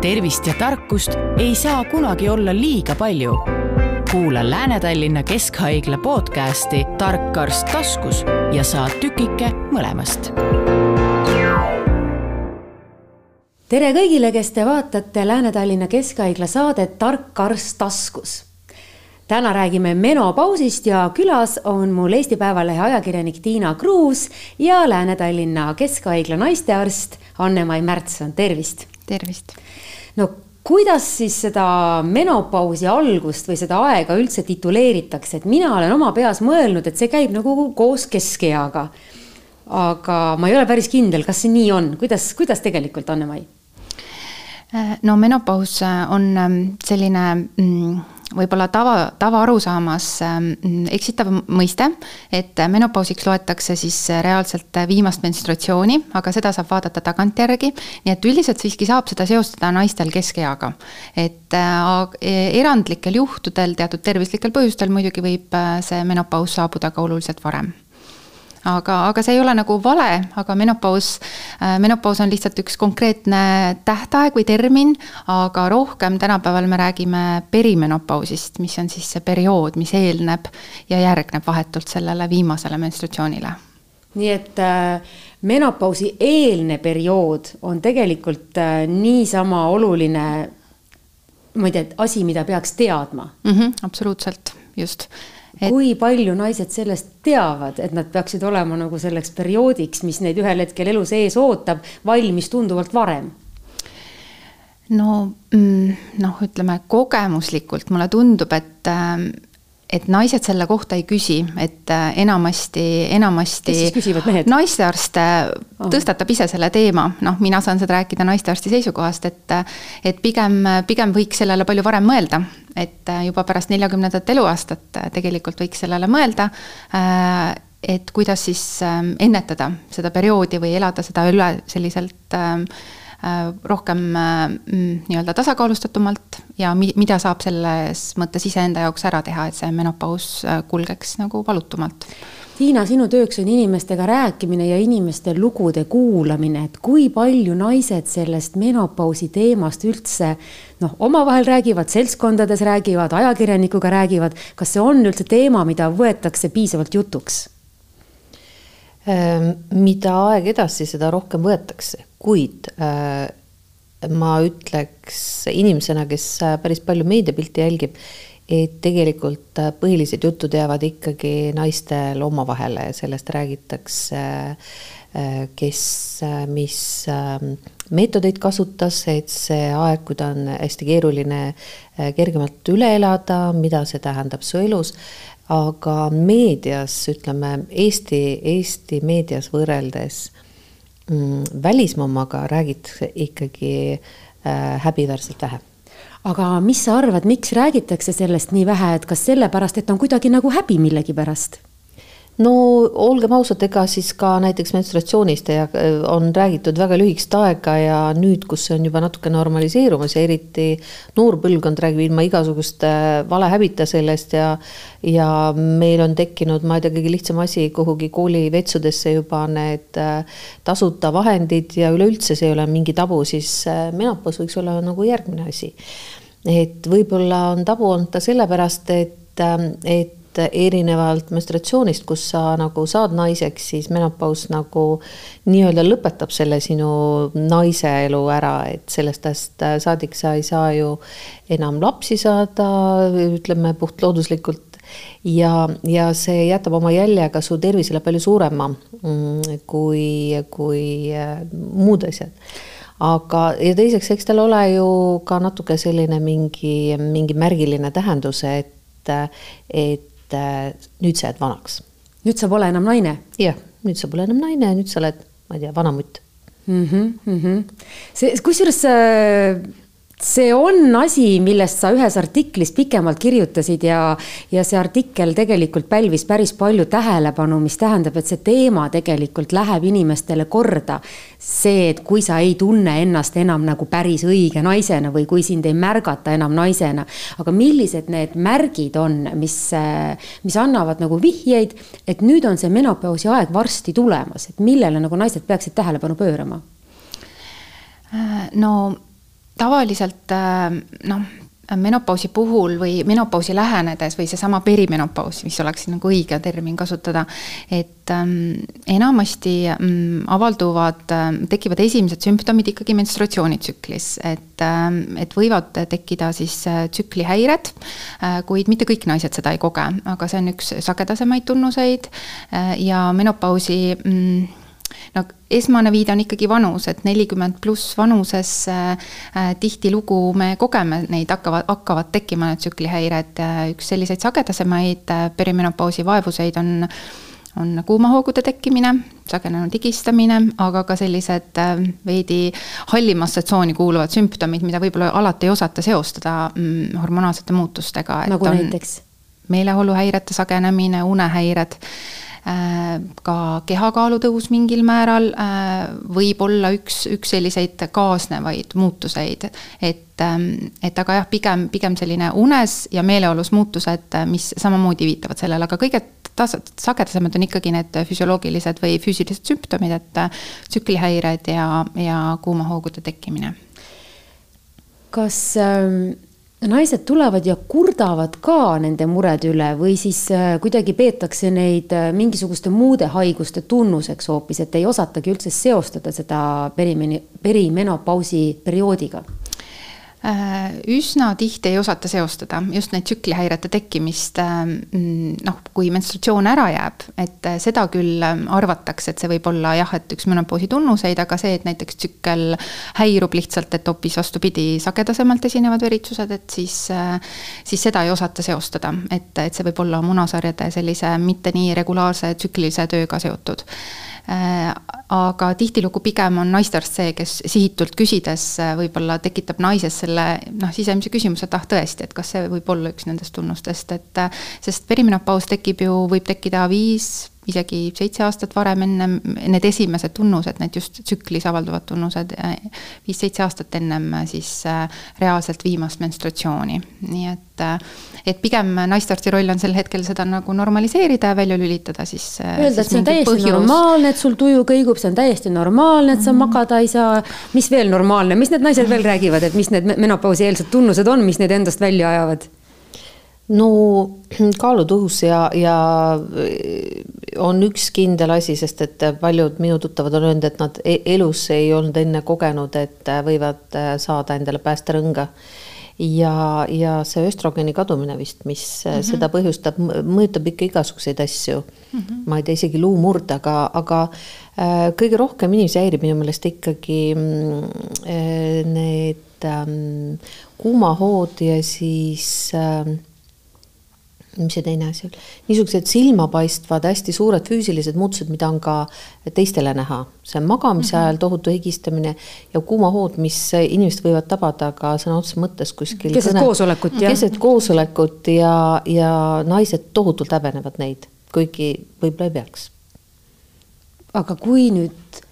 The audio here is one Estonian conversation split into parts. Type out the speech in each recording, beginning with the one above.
tervist ja tarkust ei saa kunagi olla liiga palju. kuula Lääne-Tallinna Keskhaigla podcasti Tark arst taskus ja saa tükike mõlemast. tere kõigile, kes te vaatate Lääne-Tallinna Keskhaigla saadet Tark arst taskus täna räägime menopausist ja külas on mul Eesti Päevalehe ajakirjanik Tiina Kruus ja Lääne-Tallinna Keskhaigla naistearst Anne-Mai Märtson, tervist. tervist. No kuidas siis seda menopausi algust või seda aega üldse tituleeritakse, et mina olen oma peas mõelnud, et see käib nagu koos keskeaga. aga ma ei ole päris kindel, kas see nii on, kuidas, kuidas tegelikult, Anne-Mai? no menopaus on ähm, selline mm, võib-olla tava, tavaarusaamas ähm, eksitav mõiste, et menopausiks loetakse siis reaalselt viimast menstruatsiooni, aga seda saab vaadata tagantjärgi. nii et üldiselt siiski saab seda seostada naistel keskeaga. et äh, erandlikel juhtudel, teatud tervislikel põhjustel muidugi võib äh, see menopaus saabuda ka oluliselt varem aga, aga see ei ole nagu vale, aga menopaus, äh, menopaus on lihtsalt üks konkreetne tähtaeg või termin, aga rohkem tänapäeval me räägime perimenopausist, mis on siis see periood, mis eelneb ja järgneb vahetult sellele viimasele menstratsioonile. nii et äh, menopausi eelne periood on tegelikult äh, niisama oluline ma ei tea, asi, mida peaks teadma mm. -hmm, absoluutselt, just et.... kui palju naised sellest teavad, et nad peaksid olema nagu selleks perioodiks, mis neid ühel hetkel elu sees ootab, valmis tunduvalt varem? no mm, noh, ütleme kogemuslikult mulle tundub, et ähm, et naised selle kohta ei küsi, et äh, enamasti, enamasti. kes siis küsivad, mehed? naistearst oh. tõstatab ise selle teema, noh, mina saan seda rääkida naistearsti seisukohast, et. et pigem, pigem võiks sellele palju varem mõelda, et äh, juba pärast neljakümnendat eluaastat äh, tegelikult võiks sellele mõelda et kuidas siis ähm, ennetada seda perioodi või elada seda üle selliselt äh, Äh, rohkem äh, mm, nii-öelda tasakaalustatumalt ja mi-, mida saab selles mõttes iseenda jaoks ära teha, et see menopaus äh, kulgeks nagu valutumalt. Tiina, sinu tööks on inimestega rääkimine ja inimeste lugude kuulamine, et kui palju naised sellest menopausi teemast üldse noh, omavahel räägivad, seltskondades räägivad, ajakirjanikuga räägivad, kas see on üldse teema, mida võetakse piisavalt jutuks? Ehm, mida aeg edasi, seda rohkem võetakse, kuid äh, ma ütleks inimesena, kes äh, päris palju meediapilti jälgib, et tegelikult äh, põhilised jutud jäävad ikkagi naistel omavahele, sellest räägitakse, kes mis meetodeid kasutas, et see aeg, kui ta on hästi keeruline, kergemalt üle elada, mida see tähendab su elus. Aga meedias, ütleme Eesti, Eesti meedias võrreldes mm, välismaa omaga räägitakse ikkagi äh, häbiväärselt vähe aga mis sa arvad, miks räägitakse sellest nii vähe, et kas sellepärast, et on kuidagi nagu häbi millegipärast? No olgem ausad, ega siis ka näiteks menstruatsioonist ja on räägitud väga lühikest aega ja nüüd, kus see on juba natuke normaliseerumas ja eriti noor põlvkond räägib ilma igasuguste valehäbita sellest ja ja meil on tekkinud, ma ei tea, kõige lihtsam asi kuhugi koolivetsudesse juba need äh, tasuta vahendid ja üleüldse see ei ole mingi tabu, siis äh, menopaus võiks olla nagu järgmine asi. et võib-olla on tabu olnud ta sellepärast, et, äh, et et erinevalt menstratsioonist, kus sa nagu saad naiseks, siis menopaus nagu nii-öelda lõpetab selle sinu naise elu ära, et sellest ajast saadik sa ei saa ju enam lapsi saada, ütleme puhtlooduslikult. ja, ja see jätab oma jälje ka su tervisele palju suurema mm, kui, kui äh, muud asjad aga, ja teiseks, eks tal ole ju ka natuke selline mingi, mingi märgiline tähendus, et, et et äh, nüüd sa jääd vanaks. nüüd sa pole enam naine? jah, nüüd sa pole enam naine, nüüd sa oled, ma ei tea, vanamutt mm. -hmm, mm -hmm. see, kusjuures äh, see on asi, millest sa ühes artiklis pikemalt kirjutasid ja, ja see artikkel tegelikult pälvis päris palju tähelepanu, mis tähendab, et see teema tegelikult läheb inimestele korda. see, et kui sa ei tunne ennast enam nagu päris õige naisena või kui sind ei märgata enam naisena. aga millised need märgid on, mis, mis annavad nagu vihjeid, et nüüd on see menopausi aeg varsti tulemas, et millele nagu naised peaksid tähelepanu pöörama? no tavaliselt noh menopausi puhul või menopausi lähenedes või seesama perimenopaus, mis oleks nagu õige termin kasutada, et ähm, enamasti ähm, avalduvad ähm,, tekivad esimesed sümptomid ikkagi menstruatsioonitsüklis, et ähm,, et võivad tekkida siis äh, tsüklihäired äh,, kuid mitte kõik naised seda ei koge, aga see on üks sagedasemaid tunnuseid äh, ja menopausi mm, no esmane viide on ikkagi vanus, et nelikümmend pluss vanuses äh, tihtilugu me kogeme neid, hakkavad, hakkavad tekkima need tsüklihäired. üks selliseid sagedasemaid äh, perimenopausi vaevuseid on, on kuumahoogude tekkimine, sagenenud higistamine, aga ka sellised äh, veidi hallimasse tsooni kuuluvad sümptomid, mida võib-olla alati ei osata seostada mm, hormonaalsete muutustega. nagu näiteks? meeleoluhäirete sagenemine, unehäired ka kehakaalu tõus mingil määral äh, võib olla üks, üks selliseid kaasnevaid muutuseid. et, ähm, et aga jah, pigem, pigem selline unes ja meeleolus muutused, mis samamoodi viitavad sellele, aga kõige tas-, sagedasemad on ikkagi need füsioloogilised või füüsilised sümptomid, et äh, tsüklihäired ja, ja kuumahoogude tekkimine. kas ähm naised tulevad ja kurdavad ka nende murede üle või siis äh, kuidagi peetakse neid äh, mingisuguste muude haiguste tunnuseks hoopis, et ei osatagi üldse seostada seda perimeni-, perimenopausi perioodiga üsna tihti ei osata seostada just neid tsüklihäirete tekkimist, ähm, noh, kui menstratsioon ära jääb, et äh, seda küll ähm, arvatakse, et see võib olla jah, et üks menopausi tunnuseid, aga see, et näiteks tsükkel häirub lihtsalt, et hoopis vastupidi, sagedasemalt esinevad veritsused, et siis, äh, siis seda ei osata seostada, et, et see võib olla munasarjade sellise mitte nii regulaarse tsüklilise tööga seotud. Äh, aga tihtilugu pigem on naistearst see, kes sihitult küsides äh, võib-olla tekitab naises selle noh, sisemise küsimuse, et ah tõesti, et kas see võib olla üks nendest tunnustest, et äh, sest perimenopaus tekib ju, võib tekkida viis isegi seitse aastat varem ennem need esimesed tunnused, need just tsüklis avalduvad tunnused, viis-seitse aastat ennem siis äh, reaalselt viimast menstratsiooni. nii et, äh, et pigem naistearsti roll on sel hetkel seda nagu normaliseerida ja välja lülitada siis. Äh, Öelda, et see on täiesti põhjus. normaalne, et sul tuju kõigub, see on täiesti normaalne, et sa mm -hmm. magada ei saa. mis veel normaalne, mis need naised veel räägivad, et mis need menopausieelsed tunnused on, mis neid endast välja ajavad? No kaalutõus ja, ja on üks kindel asi, sest et paljud minu tuttavad on öelnud, et nad e-, elus ei olnud enne kogenud, et võivad saada endale päästerõnga. ja, ja see östrogeeni kadumine vist, mis mm -hmm. seda põhjustab, mõjutab ikka igasuguseid asju mm. -hmm. ma ei tea, isegi luumurd, aga, aga kõige rohkem inimesi häirib minu meelest ikkagi äh, need äh, kuumahood ja siis äh, mis see teine asi oli, niisugused silmapaistvad hästi suured füüsilised muutused, mida on ka teistele näha. see on magamise mm -hmm. ajal tohutu higistamine ja kuumahood, mis inimesed võivad tabada ka sõna otseses mõttes kuskil. keset kõne, koosolekut, jah. keset koosolekut ja, ja naised tohutult häbenevad neid, kuigi võib-olla ei peaks. aga kui nüüd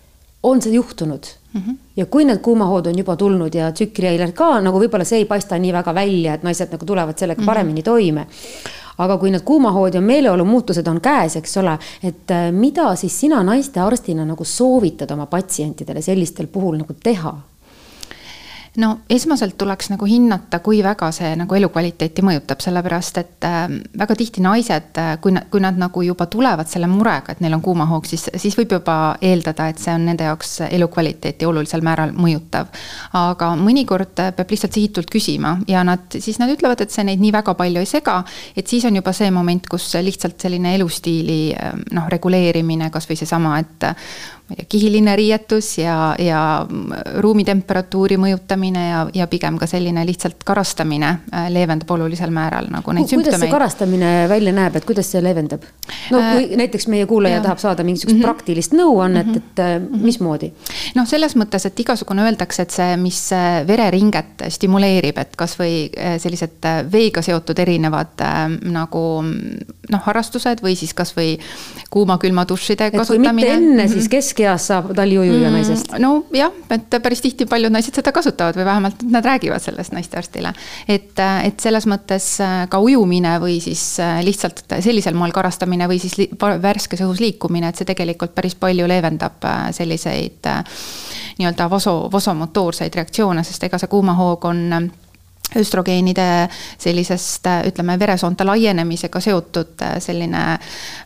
on see juhtunud mm -hmm. ja kui need kuumahood on juba tulnud ja tsükrihäired ka nagu võib-olla see ei paista nii väga välja, et naised nagu tulevad sellega mm -hmm. paremini toime aga kui need kuumahood ja meeleolumuutused on käes, eks ole, et äh, mida siis sina naistearstina nagu soovitad oma patsientidele sellistel puhul nagu teha? No esmaselt tuleks nagu hinnata, kui väga see nagu elukvaliteeti mõjutab, sellepärast et äh, väga tihti naised, äh, kui nad, kui nad nagu juba tulevad selle murega, et neil on kuumahoog, siis, siis võib juba eeldada, et see on nende jaoks elukvaliteeti olulisel määral mõjutav. aga mõnikord peab lihtsalt sihitult küsima ja nad, siis nad ütlevad, et see neid nii väga palju ei sega, et siis on juba see moment, kus lihtsalt selline elustiili äh, noh, reguleerimine, kasvõi seesama, et ma ei tea, kihiline riietus ja, ja ruumi temperatuuri mõjutamine ja, ja pigem ka selline lihtsalt karastamine äh, leevendab olulisel määral nagu neid kuidas sümptomeid. kuidas see karastamine välja näeb, et kuidas see leevendab? no kui äh, näiteks meie kuulaja ja. tahab saada mingisugust mm -hmm. praktilist nõuannet mm, -hmm. et äh, mhm. mismoodi? noh, selles mõttes, et igasugune öeldakse, et see, mis äh, vereringet stimuleerib, et kasvõi sellised veega seotud erinevad äh, nagu noh, harrastused või siis kasvõi kuuma-külma dušide kasutamine. enne mm -hmm. siis kes keskeas saab talliujuja mm, naisest? nojah, et päris tihti paljud naised seda kasutavad või vähemalt nad räägivad sellest naistearstile. et, et selles mõttes ka ujumine või siis lihtsalt sellisel moel karastamine või siis värskes õhus liikumine, et see tegelikult päris palju leevendab selliseid nii-öelda vaso, vasomotoorseid reaktsioone, sest ega see kuumahoog on östrogeenide sellisest ütleme, veresoonte laienemisega seotud äh, selline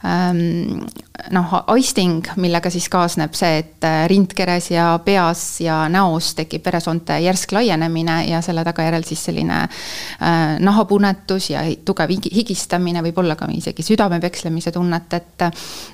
ähm, noh, aisting, millega siis kaasneb see, et äh, rindkeres ja peas ja näos tekib veresoonte järsk laienemine ja selle tagajärjel siis selline äh, nahapunetus ja tugev higistamine, võib-olla ka isegi südame pekslemise tunnet, et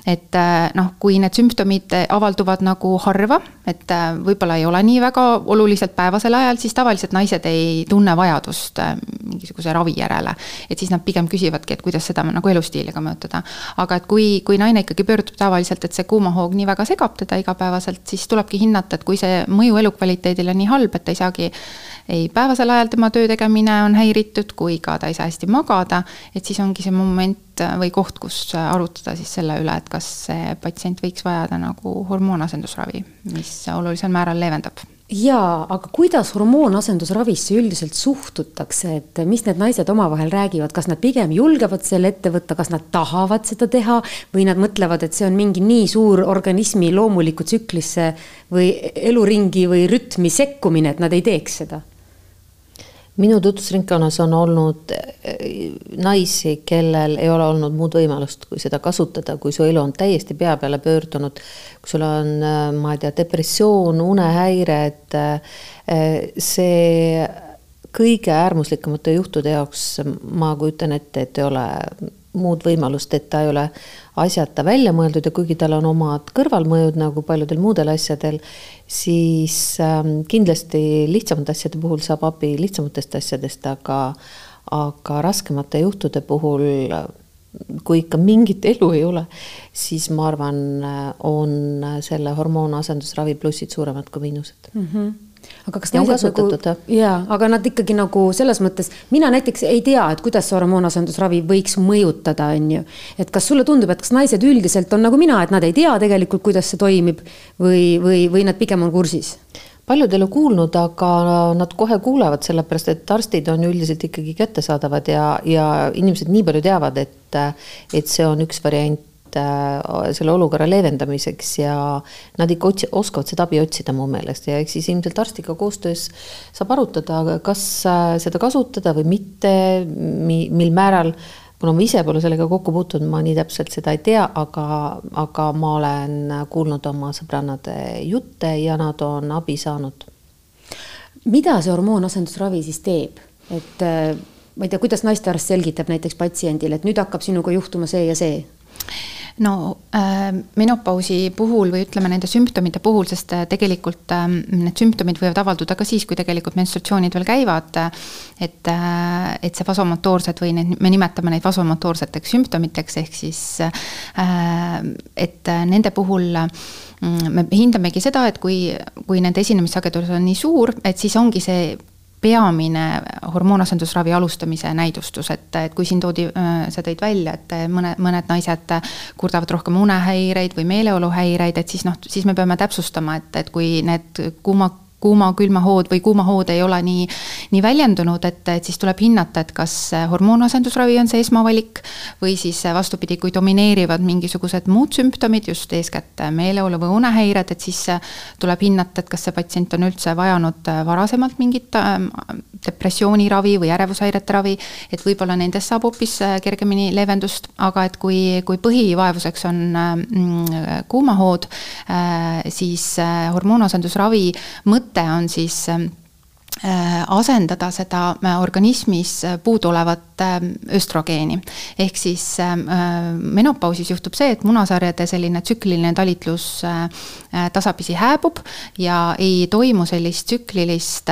et äh, noh, kui need sümptomid avalduvad nagu harva, et äh, võib-olla ei ole nii väga oluliselt päevasel ajal, siis tavaliselt naised ei tunne vajadust mingisuguse ravi järele. et siis nad pigem küsivadki, et kuidas seda nagu elustiiliga mõjutada. aga et kui, kui naine ikkagi pöördub tavaliselt, et see kuumahoog nii väga segab teda igapäevaselt, siis tulebki hinnata, et kui see mõju elukvaliteedile on nii halb, et ta ei saagi ei päevasel ajal tema töö tegemine on häiritud, kui ka ta ei saa hästi magada, et siis ongi see moment või koht, kus arutada siis selle üle, et kas see patsient võiks vajada nagu hormoonasendusravi, mis olulisel määral leevendab jaa, aga kuidas hormoonasendusravisse üldiselt suhtutakse, et mis need naised omavahel räägivad, kas nad pigem julgevad selle ette võtta, kas nad tahavad seda teha või nad mõtlevad, et see on mingi nii suur organismi loomulikku tsüklisse või eluringi või rütmi sekkumine, et nad ei teeks seda? Minu tutvusringkonnas on olnud eh, naisi, kellel ei ole olnud muud võimalust, kui seda kasutada, kui su elu on täiesti pea peale pöördunud. kui sul on, eh, ma ei tea, depressioon, unehäired, eh, see kõige äärmuslikumate juhtude jaoks ma kujutan ette, et ei ole muud võimalust, et ta ei ole asjata välja mõeldud ja kuigi tal on omad kõrvalmõjud nagu paljudel muudel asjadel, siis ähm, kindlasti lihtsamate asjade puhul saab abi lihtsamatest asjadest, aga, aga raskemate juhtude puhul kui ikka mingit elu ei ole, siis ma arvan, on selle hormoonasendusravi plussid suuremad kui miinused mm. -hmm aga kas naised nagu, jaa, aga nad ikkagi nagu selles mõttes, mina näiteks ei tea, et kuidas see hormoonasendusravi võiks mõjutada, on ju. et kas sulle tundub, et kas naised üldiselt on nagu mina, et nad ei tea tegelikult, kuidas see toimib või, või, või nad pigem on kursis? paljud ei ole kuulnud, aga nad kohe kuulevad, sellepärast et arstid on üldiselt ikkagi kättesaadavad ja, ja inimesed nii palju teavad, et, et see on üks variant Äh, selle olukorra leevendamiseks ja nad ikka otsi-, oskavad seda abi otsida mu meelest ja eks siis ilmselt arstiga koostöös saab arutada, kas äh, seda kasutada või mitte, mi-, mil määral kuna ma ise pole sellega kokku puutunud, ma nii täpselt seda ei tea, aga, aga ma olen kuulnud oma sõbrannade jutte ja nad on abi saanud. mida see hormoonasendusravi siis teeb, et äh, ma ei tea, kuidas naistearst selgitab näiteks patsiendile, et nüüd hakkab sinuga juhtuma see ja see? No äh, menopausi puhul või ütleme nende sümptomite puhul, sest äh, tegelikult äh, need sümptomid võivad avalduda ka siis, kui tegelikult menstratsioonid veel käivad. et äh,, et see vasomotoorsed või need, me nimetame neid vasomotoorseteks sümptomiteks, ehk siis äh, et nende puhul me hindamegi seda, et kui, kui nende esinemissagedus on nii suur, et siis ongi see peamine hormoonasendusravi alustamise näidustus, et, et kui siin toodi, äh, sa tõid välja, et mõne, mõned naised kurdavad rohkem unehäireid või meeleoluhäireid, et siis noh, siis me peame täpsustama, et, et kui need kuuma kuuma-külmahood või kuumahood ei ole nii, nii väljendunud, et, et siis tuleb hinnata, et kas hormoonasendusravi on see esmavalik või siis vastupidi, kui domineerivad mingisugused muud sümptomid, just eeskätt meeleolu või unehäired, et siis tuleb hinnata, et kas see patsient on üldse vajanud varasemalt mingit ähm, depressiooniravi või ärevushäirete ravi, et võib-olla nendest saab hoopis kergemini leevendust, aga et kui, kui põhivaevuseks on mm, kuumahood, äh, siis äh, hormoonasendusravi mõte mõte on siis äh, asendada seda äh, organismis puuduolevat äh, östrogeeni. ehk siis menopausis juhtub see, et munasarjade selline tsükliline talitlus tasapisi hääbub ja ei toimu sellist tsüklilist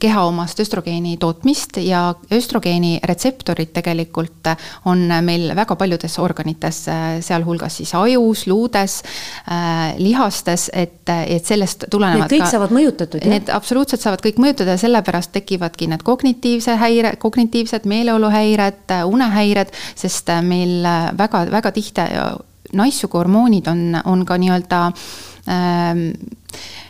keha omast östrogeeni tootmist ja östrogeeni retseptorid tegelikult on meil väga paljudes organites, sealhulgas siis ajus, luudes äh,, lihastes, et, et sellest tulenevad. Need kõik ka, saavad mõjutatud, jah? Need absoluutselt saavad kõik mõjutada ja sellepärast tekivadki need kognitiivse häire, kognitiivsed meeleoluhäired, unehäired, sest meil väga, väga tihti naissugu hormoonid on, on ka nii-öelda ähm,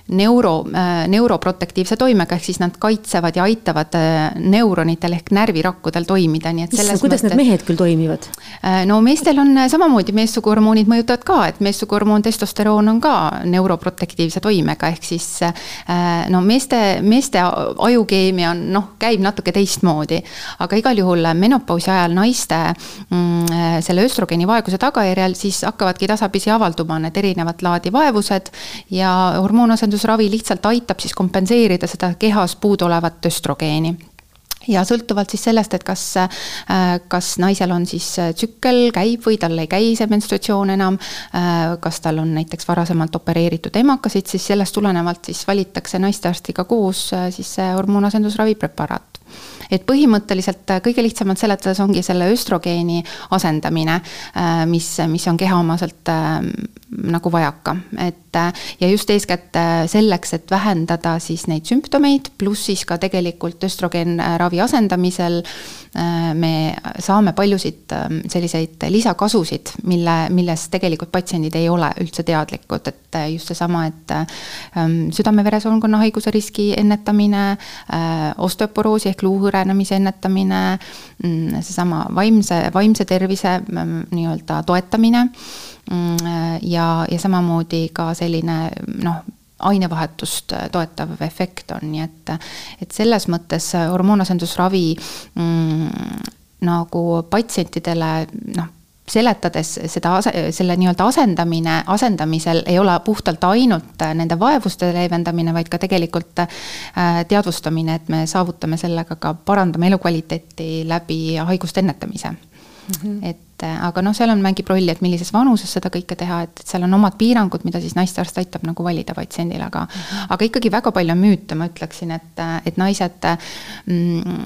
neuro, äh, neuroprotektiivse toimega, ehk siis nad kaitsevad ja aitavad äh, neuronitel ehk närvirakkudel toimida, nii et selles kuidas mõttes, need mehed küll toimivad? Äh, no meestel on samamoodi meessuguhormoonid mõjutavad ka, et meessuguhormoon testosteroon on ka neuroprotektiivse toimega, ehk siis no meeste, meeste ajukeemia on noh, käib natuke teistmoodi. aga igal juhul menopausi ajal naiste mm, selle östrogeeni vaeguse tagajärjel siis hakkavadki tasapisi avalduma need erinevat laadi vaevused ja hormoonasendus asendusravi lihtsalt aitab siis kompenseerida seda kehas puuduolevat östrogeeni. Ja sõltuvalt siis sellest, et kas, äh, kas naisel on siis äh, tsükkel, käib või tal ei käi see menstruatsioon enam, äh, kas tal on näiteks varasemalt opereeritud emakasid, siis sellest tulenevalt siis valitakse naistearstiga koos siis see hormoonasendusravi preparaat. Et põhimõtteliselt kõige lihtsamalt seletades ongi selle östrogeeni asendamine, mis, mis on kehaomaselt nagu vajaka, et ja just eeskätt selleks, et vähendada siis neid sümptomeid, pluss siis ka tegelikult östrogeenravi asendamisel me saame paljusid selliseid lisakasusid, mille, millest tegelikult patsiendid ei ole üldse teadlikud, et just seesama, et südame-veresoonkonna haiguse riski ennetamine, osteoporoosi ehk luuhõrenemise ennetamine, mm, seesama vaimse, vaimse tervise nii-öelda toetamine. Mm, ja, ja samamoodi ka selline noh, ainevahetust toetav efekt on, nii et, et selles mõttes hormoonasendusravi mm, nagu patsientidele noh, seletades seda selle nii-öelda asendamine, asendamisel ei ole puhtalt ainult nende vaevuste leevendamine, vaid ka tegelikult äh, teadvustamine, et me saavutame sellega ka, parandame elukvaliteeti läbi haiguste ennetamise mm. -hmm. et et äh, aga noh, seal on, mängib rolli, et millises vanuses seda kõike teha, et, et seal on omad piirangud, mida siis naistearst aitab nagu valida patsiendile, aga aga ikkagi väga palju on müüte, ma ütleksin, et, et naised mm,,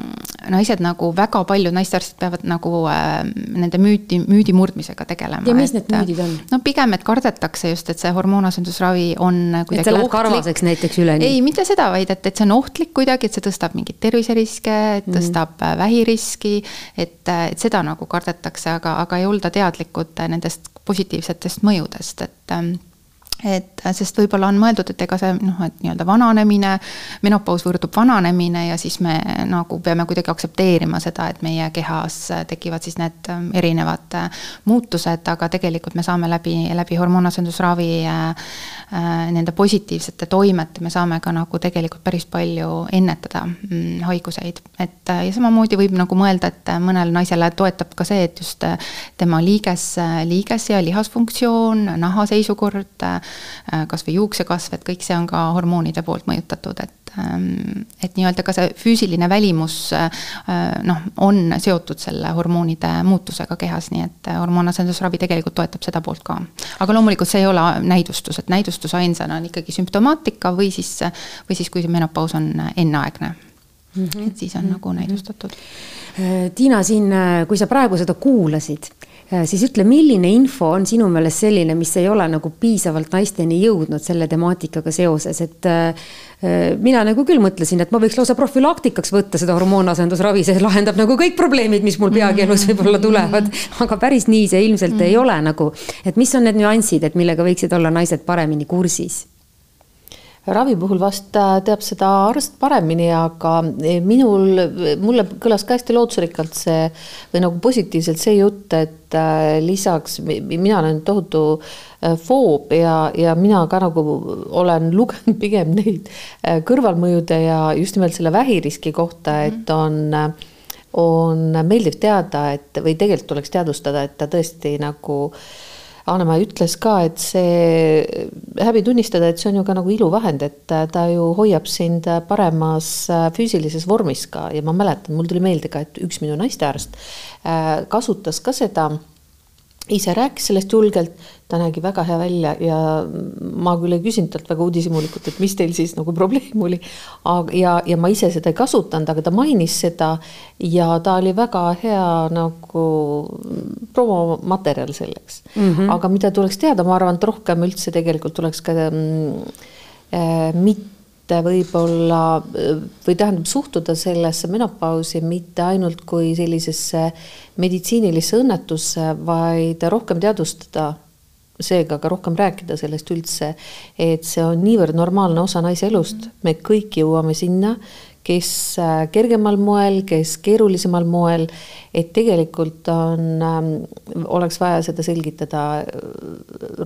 naised nagu väga paljud naistearstid peavad nagu äh, nende müüti, müüdi murdmisega tegelema. ja mis need müüdid on? no pigem, et kardetakse just, et see hormoonasendusravi on kuidagi et sa lähed karvaseks näiteks üleni? ei, mitte seda, vaid et, et see on ohtlik kuidagi, et see tõstab mingeid terviseriske, et mhm. tõstab mm vähiriski, et, et seda nagu kardetakse, aga aga ei olda teadlikud nendest positiivsetest mõjudest, et ähm, et sest võib-olla on mõeldud, et ega see noh, et nii-öelda vananemine, menopaus võrdub vananemine ja siis me nagu peame kuidagi aktsepteerima seda, et meie kehas tekivad siis need ähm, erinevad äh, muutused, aga tegelikult me saame läbi, läbi hormoonasendusravi äh, äh, nende positiivsete toimete, me saame ka nagu tegelikult päris palju ennetada mm, haiguseid. et ja samamoodi võib nagu mõelda, et mõnele naisele toetab ka see, et just tema liiges, liiges ja lihasfunktsioon, naha seisukord Äh, kasvõi juuksekasv, et kõik see on ka hormoonide poolt mõjutatud, et ähm, et nii-öelda ka see füüsiline välimus äh, noh, on seotud selle hormoonide muutusega kehas, nii et hormoonasendusravi tegelikult toetab seda poolt ka. aga loomulikult see ei ole näidustus, et näidustus ainsana on ikkagi sümptomaatika või siis, või siis, kui menopaus on enneaegne mm. -hmm. et siis on mm -hmm. nagu näidustatud. Äh, Tiina, siin, kui sa praegu seda kuulasid Äh, siis ütle, milline info on sinu meelest selline, mis ei ole nagu piisavalt naisteni jõudnud selle temaatikaga seoses, et äh, äh, mina nagu küll mõtlesin, et ma võiks lausa profülaktikaks võtta seda hormoonasendusravi, see lahendab nagu kõik probleemid, mis mul peakeelus võib-olla tulevad, aga päris nii see ilmselt ei ole nagu. et mis on need nüansid, et millega võiksid olla naised paremini kursis? Ravi puhul vast teab seda arst paremini, aga minul, mulle kõlas ka hästi lootusrikkalt see või nagu positiivselt see jutt, et äh, lisaks mina olen tohutu äh, foob ja, ja mina ka nagu olen lugenud pigem neid äh, kõrvalmõjude ja just nimelt selle vähiriski kohta, et on on meeldiv teada, et või tegelikult tuleks teadvustada, et ta tõesti nagu äh, Annemaa ütles ka, et see, häbi tunnistada, et see on ju ka nagu iluvahend, et ta ju hoiab sind paremas äh, füüsilises vormis ka. Ja ma mäletan, mul tuli meelde ka, et üks minu naistearst äh, kasutas ka seda ise rääkis sellest julgelt, ta nägi väga hea välja ja ma küll ei küsinud talt väga uudishimulikult, et mis teil siis nagu probleem oli. ja, ja ma ise seda ei kasutanud, aga ta mainis seda ja ta oli väga hea nagu promomaterjal selleks mm. -hmm. aga mida tuleks teada, ma arvan, et rohkem üldse tegelikult tuleks ka mm, äh, mitte mitte võib-olla või tähendab suhtuda sellesse menopausi mitte ainult kui sellisesse meditsiinilisse õnnetusse, vaid rohkem teadvustada seega ka rohkem rääkida sellest üldse, et see on niivõrd normaalne osa naise elust, me kõik jõuame sinna, kes äh, kergemal moel, kes keerulisemal moel, et tegelikult on, ähm, oleks vaja seda selgitada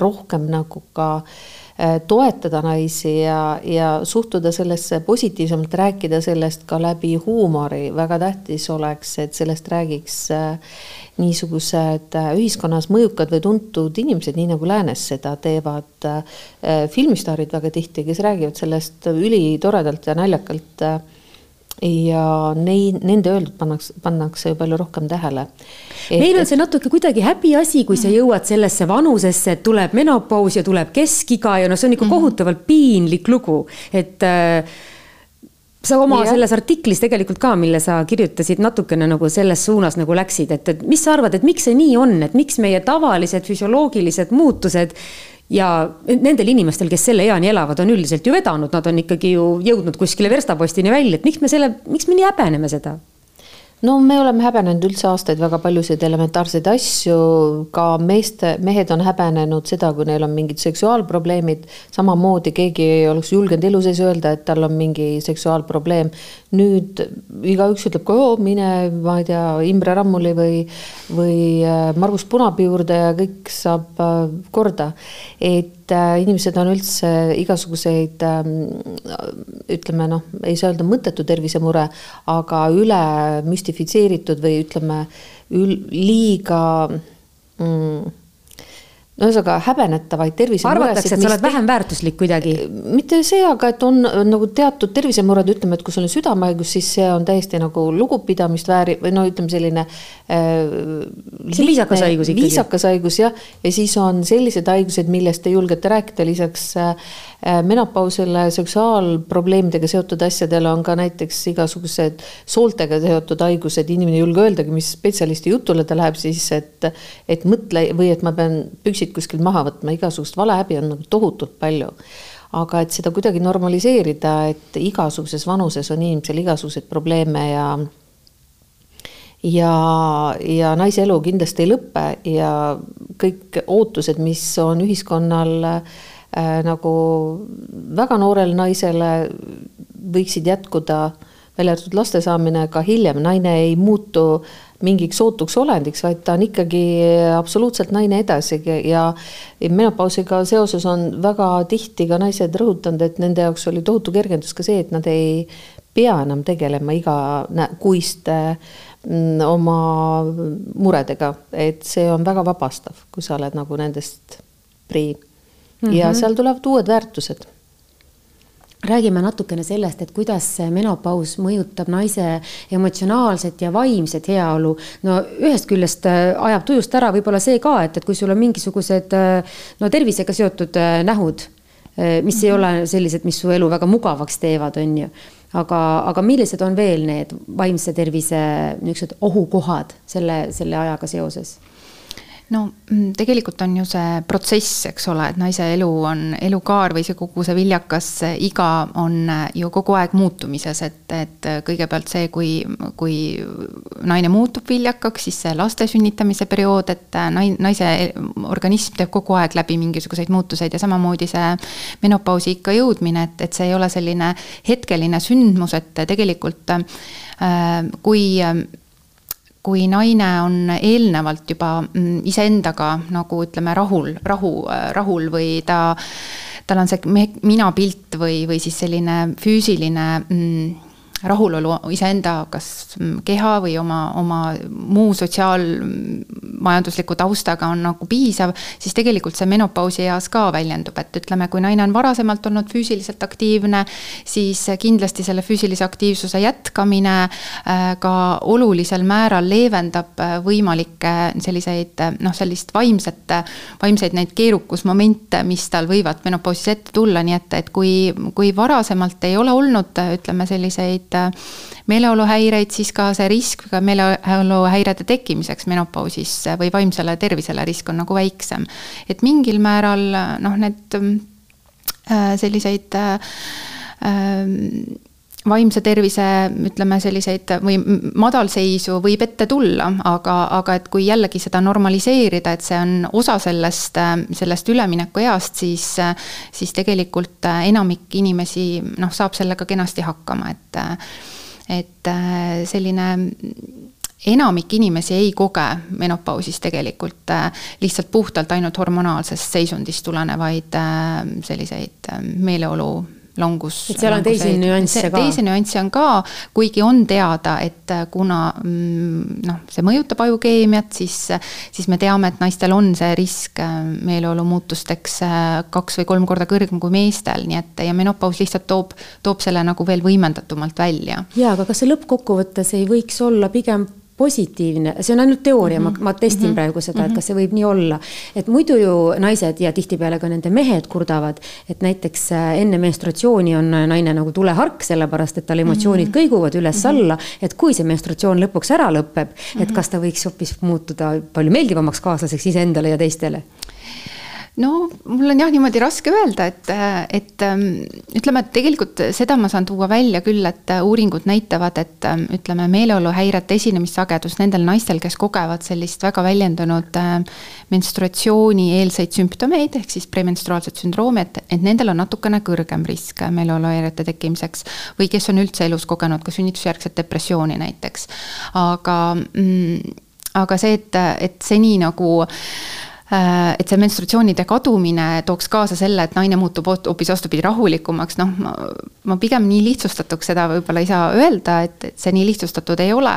rohkem nagu ka äh, Äh, toetada naisi ja, ja suhtuda sellesse positiivsemalt, rääkida sellest ka läbi huumori, väga tähtis oleks, et sellest räägiks äh, niisugused äh, ühiskonnas mõjukad või tuntud inimesed, nii nagu läänes seda teevad filmistaarid väga tihti, kes räägivad sellest ülitoredalt ja naljakalt ja neid, nende öeldud pannakse, pannakse ju palju rohkem tähele. meil on see natuke kuidagi häbiasi, kui sa jõuad sellesse vanusesse, et tuleb menopaus ja tuleb keskiga ja noh, see on ikka -hmm. kohutavalt piinlik lugu, et äh, sa oma ja. selles artiklis tegelikult ka, mille sa kirjutasid, natukene nagu selles suunas nagu läksid, et, et mis sa arvad, et miks see nii on, et miks meie tavalised füsioloogilised muutused ja nendel inimestel, kes selle eani elavad, on üldiselt ju vedanud, nad on ikkagi ju jõudnud kuskile verstapostini välja, et miks me selle, miks me nii häbeneme seda? No me oleme häbenenud üldse aastaid väga paljusid elementaarseid asju, ka meeste, mehed on häbenenud seda, kui neil on mingid seksuaalprobleemid, samamoodi keegi ei oleks julgenud elu sees öelda, et tal on mingi seksuaalprobleem. nüüd igaüks ütleb ka, mine, ma ei tea, Imre Rammuli või, või äh, Margus Punapii juurde ja kõik saab äh, korda. et et äh, inimesed on üldse igasuguseid ähm, ütleme noh, ei saa öelda mõttetu tervisemure, aga üle müstifitseeritud või ütleme, liiga mm, no ühesõnaga häbenetavaid tervisemuresid. arvatakse, et sa oled vähem väärtuslik kuidagi? mitte see, aga et on nagu teatud tervisemured, ütleme, et kui sul on südamehaigus, siis see on täiesti nagu lugupidamist vääriv või no ütleme, selline äh,. see viisakas haigus ikkagi. viisakas haigus jah, ja siis on sellised haigused, millest ei julgeta rääkida, lisaks äh, menopausile, seksuaalprobleemidega seotud asjadele on ka näiteks igasugused sooltega seotud haigused, inimene ei julge öeldagi, mis spetsialisti jutule ta läheb siis, et, et mõtle või et ma pean püksid püksid kuskil maha võtma, igasugust valehäbi on nagu tohutult palju. aga et seda kuidagi normaliseerida, et igasuguses vanuses on inimesel igasuguseid probleeme ja ja, ja naise elu kindlasti ei lõpe ja kõik ootused, mis on ühiskonnal äh, nagu väga noorele naisele, võiksid jätkuda, välja arvatud laste saamine ka hiljem, naine ei muutu äh, mingiks ootuks olendiks, vaid ta on ikkagi absoluutselt naine edasi ja menopausiga seoses on väga tihti ka naised rõhutanud, et nende jaoks oli tohutu kergendus ka see, et nad ei pea enam tegelema igakuiste mm, oma muredega, et see on väga vabastav, kui sa oled nagu nendest prii mm. -hmm. ja seal tulevad uued väärtused räägime natukene sellest, et kuidas menopaus mõjutab naise emotsionaalset ja vaimset heaolu. no ühest küljest äh, ajab tujust ära võib-olla see ka, et, et kui sul on mingisugused äh, no tervisega seotud äh, nähud, mis ei ole sellised, mis su elu väga mugavaks teevad, on ju. aga, aga millised on veel need vaimse tervise niisugused ohukohad selle, selle ajaga seoses? No mm, tegelikult on ju see protsess, eks ole, et naise elu on, elukaar või see kogu see viljakas iga on ju kogu aeg muutumises, et, et kõigepealt see, kui, kui naine muutub viljakaks, siis see laste sünnitamise periood, et nai-, naise organism teeb kogu aeg läbi mingisuguseid muutuseid ja samamoodi see menopausi ikka jõudmine, et, et see ei ole selline hetkeline sündmus, et tegelikult äh, kui kui naine on eelnevalt juba mm, iseendaga nagu ütleme, rahul, rahu, rahul või ta, tal on see minapilt või, või siis selline füüsiline mm, rahulolu iseenda kas keha või oma, oma muu sotsiaalmajandusliku taustaga on nagu piisav, siis tegelikult see menopausi eas ka väljendub, et ütleme, kui naine on varasemalt olnud füüsiliselt aktiivne, siis kindlasti selle füüsilise aktiivsuse jätkamine äh, ka olulisel määral leevendab äh, võimalikke selliseid noh, sellist vaimset, vaimseid neid keerukusmomente, mis tal võivad menopausis ette tulla, nii et, et kui, kui varasemalt ei ole olnud, ütleme selliseid mingeid äh, meeleoluhäireid, siis ka see risk ka meeleoluhäirede tekkimiseks menopausis või vaimsele tervisele risk on nagu väiksem. et mingil määral noh, need äh, selliseid äh, vaimse tervise, ütleme selliseid või madalseisu võib ette tulla, aga, aga et kui jällegi seda normaliseerida, et see on osa sellest, sellest üleminekueast, siis, siis tegelikult enamik inimesi noh, saab sellega kenasti hakkama, et, et selline enamik inimesi ei koge menopausis tegelikult lihtsalt puhtalt ainult hormonaalsest seisundist tulenevaid selliseid meeleolu langus. et seal on teisi nüansse ka. teisi nüansse on ka, kuigi on teada, et äh, kuna mm, noh, see mõjutab ajukeemiat, siis, siis me teame, et naistel on see risk äh, meeleolu muutusteks äh, kaks või kolm korda kõrgem kui meestel, nii et ja menopaus lihtsalt toob, toob selle nagu veel võimendatumalt välja. jaa, aga kas see lõppkokkuvõttes ei võiks olla pigem positiivne, see on ainult teooria mm, -hmm. ma, ma testin mm -hmm. praegu seda, et mhm. kas see võib nii olla. et muidu ju naised ja tihtipeale ka nende mehed kurdavad, et näiteks äh, enne menstratsiooni on naine nagu tulehark, sellepärast et tal emotsioonid mm -hmm. kõiguvad üles-alla. Mhm. et kui see menstratsioon lõpuks ära lõpeb, et mhm. kas ta võiks hoopis muutuda palju meeldivamaks kaaslaseks iseendale ja teistele no mul on jah niimoodi raske öelda, et, et ähm, ütleme, et tegelikult seda ma saan tuua välja küll, et uuringud näitavad, et ähm, ütleme, meeleoluhäirete esinemissagedus nendel naistel, kes kogevad sellist väga väljendunud äh, menstruatsiooni-eelseid sümptomeid ehk siis premenstruaalset sündroomi, et, et nendel on natukene kõrgem risk meeleoluhäirete tekkimiseks. või kes on üldse elus kogenud ka sünnitusjärgset depressiooni näiteks. aga mm,, aga see, et, et seni nagu Äh, et see menstratsioonide kadumine tooks kaasa selle, et naine muutub hoopis vastupidi rahulikumaks, noh, ma, ma pigem nii lihtsustatuks seda võib-olla ei saa öelda, et, et see nii lihtsustatud ei ole.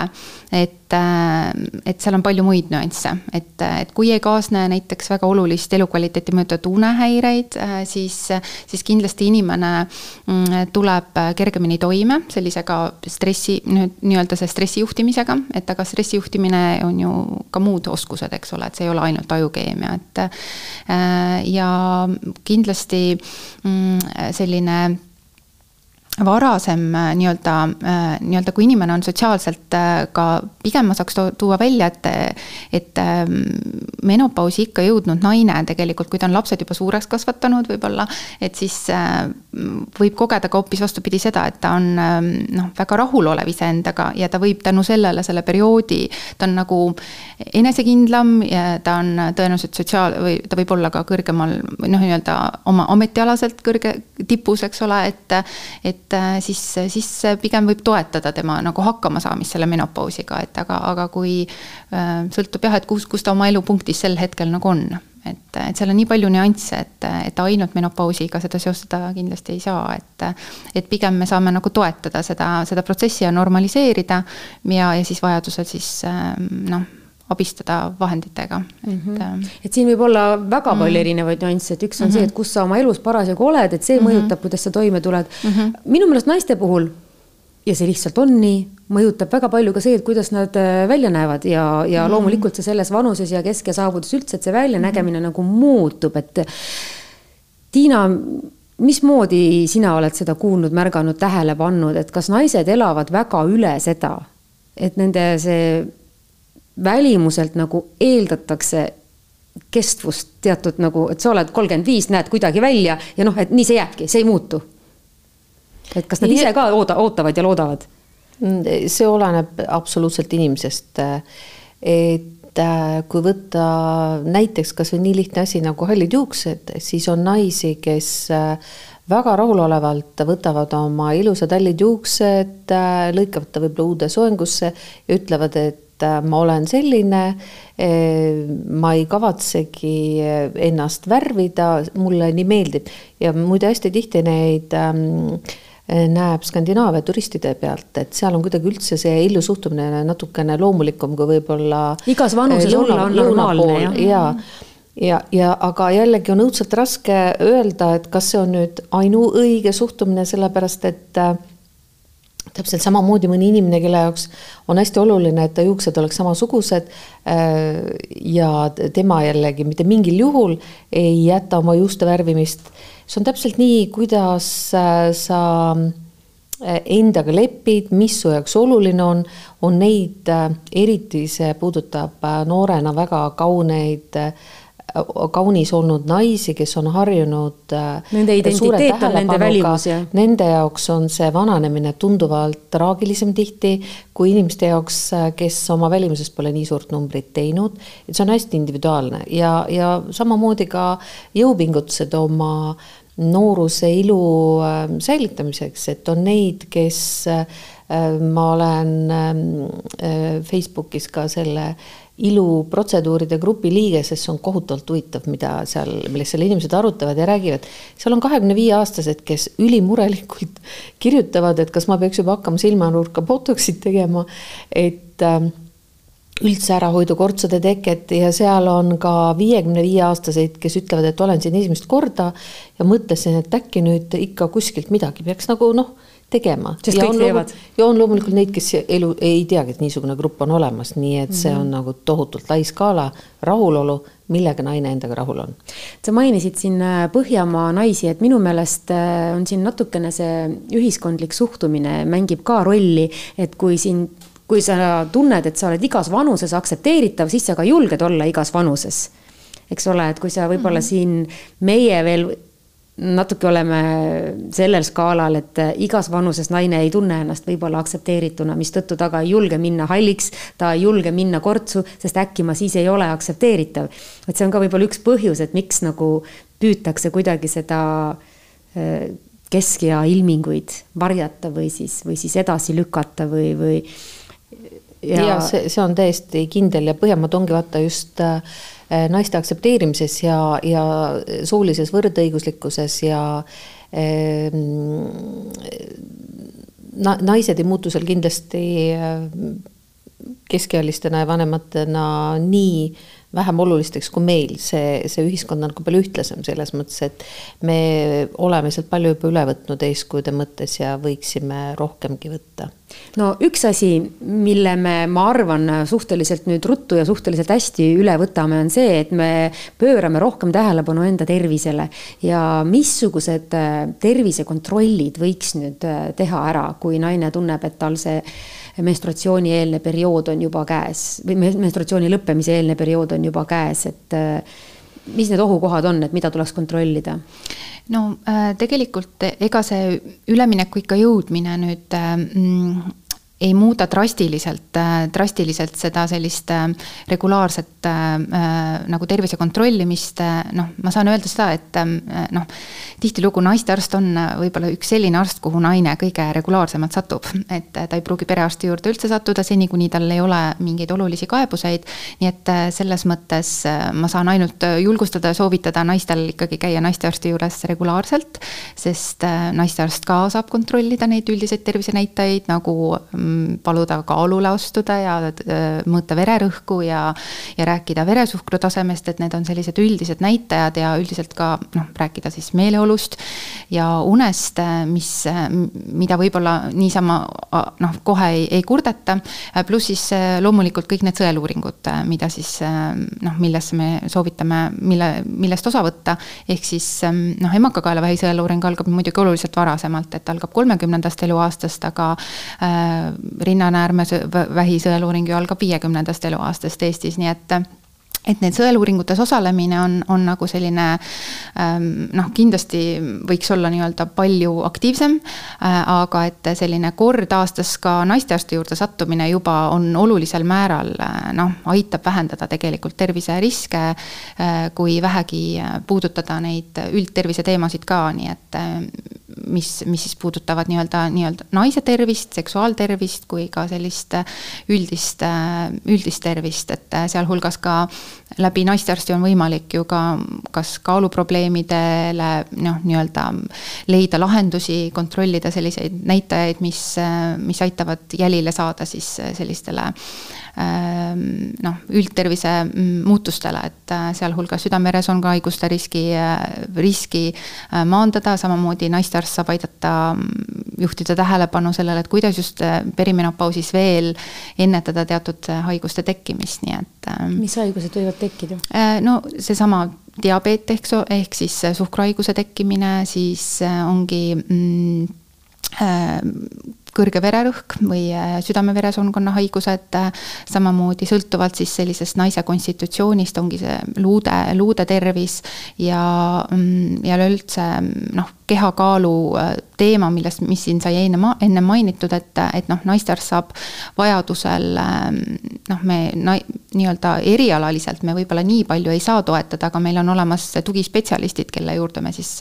et et, äh, et seal on palju muid nüansse, et, et kui ei kaasne näiteks väga olulist elukvaliteeti mõjutavat unehäireid, äh, siis, siis kindlasti inimene mm, tuleb kergemini toime sellisega stressi, nii-öelda see stressi juhtimisega, et aga stressi juhtimine on ju ka muud oskused, eks ole, et see ei ole ainult ajukeemia, et äh, ja kindlasti mm, selline varasem äh, nii-öelda, äh, nii-öelda kui inimene on sotsiaalselt äh, ka, pigem ma saaks tuua välja, et, et ähm, menopausi ikka jõudnud naine tegelikult, kui ta on lapsed juba suureks kasvatanud võib-olla, et siis võib kogeda ka hoopis vastupidi seda, et ta on ähm, noh, väga rahulolev iseendaga ja ta võib tänu sellele, selle perioodi, ta on nagu enesekindlam ja ta on tõenäoliselt sotsiaal- või ta võib olla ka kõrgemal noh, nii-öelda oma ametialaselt kõrge tipus, eks ole, et, et et äh, siis, siis pigem võib toetada tema nagu hakkamasaamist selle menopausiga, et aga, aga kui äh, sõltub jah, et kus, kus ta oma elupunktis sel hetkel nagu on. et, et seal on nii palju nüansse, et, et ainult menopausiga seda seostada kindlasti ei saa, et et pigem me saame nagu toetada seda, seda protsessi ja normaliseerida ja, ja siis vajadusel siis ähm, noh abistada vahenditega mm, -hmm. et. Ähm, et siin võib olla väga palju mm -hmm. erinevaid nüansse, et üks on mm -hmm. see, et kus sa oma elus parasjagu oled, et see mm -hmm. mõjutab, kuidas sa toime tuled mm. -hmm. minu meelest naiste puhul ja see lihtsalt on nii, mõjutab väga palju ka see, et kuidas nad äh, välja näevad ja, ja mm -hmm. loomulikult see selles vanuses ja kesk ja saabudes üldse, et see väljanägemine mm -hmm. nagu muutub, et. Tiina, mismoodi sina oled seda kuulnud, märganud, tähele pannud, et kas naised elavad väga üle seda, et nende see välimuselt nagu eeldatakse kestvust teatud nagu, et sa oled kolmkümmend viis, näed kuidagi välja ja noh, et nii see jääbki, see ei muutu. et kas nad ise ka ooda, ootavad ja loodavad? see oleneb absoluutselt inimesest. et äh, kui võtta näiteks kasvõi nii lihtne asi nagu hallid juuksed, siis on naisi, kes äh, väga rahulolevalt võtavad oma ilusad hallid juuksed, äh, lõikavad ta võib-olla uude soengusse ja ütlevad, et et äh, ma olen selline, äh, ma ei kavatsegi äh, ennast värvida, mulle nii meeldib ja muide hästi tihti neid ähm, näeb Skandinaavia turistide pealt, et seal on kuidagi üldse see illu suhtumine natukene loomulikum kui võib-olla. igas vanuses olla on normaalne jah. ja, ja, ja aga jällegi on õudselt raske öelda, et kas see on nüüd ainuõige suhtumine, sellepärast et äh, täpselt samamoodi mõni inimene, kelle jaoks on hästi oluline, et ta juuksed oleks samasugused. Äh, ja tema jällegi mitte mingil juhul ei jäta oma juuste värvimist. see on täpselt nii, kuidas äh, sa äh, endaga lepid, mis su jaoks oluline on, on neid, eriti see puudutab noorena väga kauneid kaunis olnud naisi, kes on harjunud Nende identiteet on nende välimus, jah. Nende jaoks on see vananemine tunduvalt traagilisem tihti kui inimeste jaoks, kes oma välimusest pole nii suurt numbrit teinud. et see on hästi individuaalne ja, ja samamoodi ka jõupingutused oma nooruse ilu säilitamiseks, et on neid, kes ma olen Facebookis ka selle iluprotseduuride grupi liige, sest see on kohutavalt huvitav, mida seal, millest seal inimesed arutavad ja räägivad. seal on kahekümne viie aastased, kes ülimurelikult kirjutavad, et kas ma peaks juba hakkama silmanurka botox'it tegema, et äh, üldse ära hoida kortsade teket ja seal on ka viiekümne viie aastaseid, kes ütlevad, et olen siin esimest korda ja mõtlesin, et äkki nüüd ikka kuskilt midagi peaks nagu noh tegema. sest kõik teevad. ja on loomulikult neid, kes elu ei teagi, et niisugune grupp on olemas, nii et see on mm -hmm. nagu tohutult lai skaala rahulolu, millega naine endaga rahul on. sa mainisid siin äh, Põhjamaa naisi, et minu meelest äh, on siin natukene see ühiskondlik suhtumine mängib ka rolli, et kui siin kui sa tunned, et sa oled igas vanuses aktsepteeritav, siis sa ka julged olla igas vanuses eks ole, et kui sa võib-olla mm -hmm. siin meie veel natuke oleme sellel skaalal, et igas vanuses naine ei tunne ennast võib-olla aktsepteerituna, mistõttu ta ka ei julge minna halliks, ta ei julge minna kortsu, sest äkki ma siis ei ole aktsepteeritav. et see on ka võib-olla üks põhjus, et miks nagu püütakse kuidagi seda äh, keskea ilminguid varjata või siis, või siis edasi lükata või, või. ja, ja see, see on täiesti kindel ja Põhjamaad ongi vaata just äh, Äh, naiste aktsepteerimises ja, ja soolises võrdõiguslikkuses ja ähm, na, naised ei muutu seal kindlasti äh, keskealistena ja vanematena nii vähem olulisteks kui meil, see, see ühiskond on nagu palju ühtlasem selles mõttes, et me oleme sealt palju juba üle võtnud eeskujude mõttes ja võiksime rohkemgi võtta. no üks asi, mille me, ma arvan, suhteliselt nüüd ruttu ja suhteliselt hästi üle võtame, on see, et me pöörame rohkem tähelepanu enda tervisele ja missugused äh, tervisekontrollid võiks nüüd äh, teha ära, kui naine tunneb, et tal see menstruatsioonieelne periood on juba käes või menstruatsiooni lõppemise eelne periood on juba käes, et äh, mis need ohukohad on, et mida tuleks kontrollida? no äh, tegelikult ega see ülemineku ikka jõudmine nüüd äh, mm, ei muuda drastiliselt, drastiliselt seda sellist regulaarset nagu tervise kontrollimist, noh, ma saan öelda seda, et noh, tihtilugu naistearst on võib-olla üks selline arst, kuhu naine kõige regulaarsemalt satub. et ta ei pruugi perearsti juurde üldse sattuda, seni kuni tal ei ole mingeid olulisi kaebuseid. nii et selles mõttes ma saan ainult julgustada ja soovitada naistel ikkagi käia naistearsti juures regulaarselt. sest naistearst ka saab kontrollida neid üldiseid tervisenäitajaid nagu mm, paluda kaalule astuda ja mõõta vererõhku ja, ja rääkida veresuhkru tasemest, et need on sellised üldised näitajad ja üldiselt ka noh, rääkida siis meeleolust ja unest, mis, mida võib-olla niisama noh, kohe ei, ei kurdeta. pluss siis loomulikult kõik need sõeluuringud, mida siis noh, millesse me soovitame, mille, millest osa võtta. ehk siis noh, emakakaelavähi sõeluuring algab muidugi oluliselt varasemalt, et algab kolmekümnendast eluaastast, aga äh, rinnanäärme vähi sõeluuring ju algab viiekümnendast eluaastast Eestis, nii et et need sõeluuringutes osalemine on, on nagu selline ähm, noh, kindlasti võiks olla nii-öelda palju aktiivsem äh,. aga et selline kord aastas ka naistearsti juurde sattumine juba on olulisel määral äh, noh, aitab vähendada tegelikult terviseriske äh,. kui vähegi puudutada neid üldtervise teemasid ka, nii et mis, mis siis puudutavad nii-öelda, nii-öelda naise tervist, seksuaaltervist kui ka sellist üldist, üldist tervist, et sealhulgas ka läbi naistearsti on võimalik ju ka kas kaaluprobleemidele noh, nii-öelda leida lahendusi, kontrollida selliseid näitajaid, mis, mis aitavad jälile saada siis sellistele Ehm, noh, üldtervise mm, muutustele, et äh, sealhulgas südame-veresoonkonnahaiguste riski, äh, riski äh, maandada, samamoodi naistearst saab aidata mm, juhtida tähelepanu sellele, et kuidas just perimenopausis veel ennetada teatud haiguste tekkimist, nii et. mis haigused võivad tekkida? no seesama diabeet, eks, ehk siis suhkruhaiguse tekkimine, siis ongi mm, kõrge vererõhk või südame-veresoonkonna haigused, samamoodi sõltuvalt siis sellisest naise konstitutsioonist ongi see luude, luude tervis ja, mm, ja üleüldse noh, kehakaalu teema, millest, mis siin sai enne, enne mainitud, et, et noh, naistearst saab vajadusel noh, me nii-öelda erialaliselt me võib-olla nii palju ei saa toetada, aga meil on olemas tugispetsialistid, kelle juurde me siis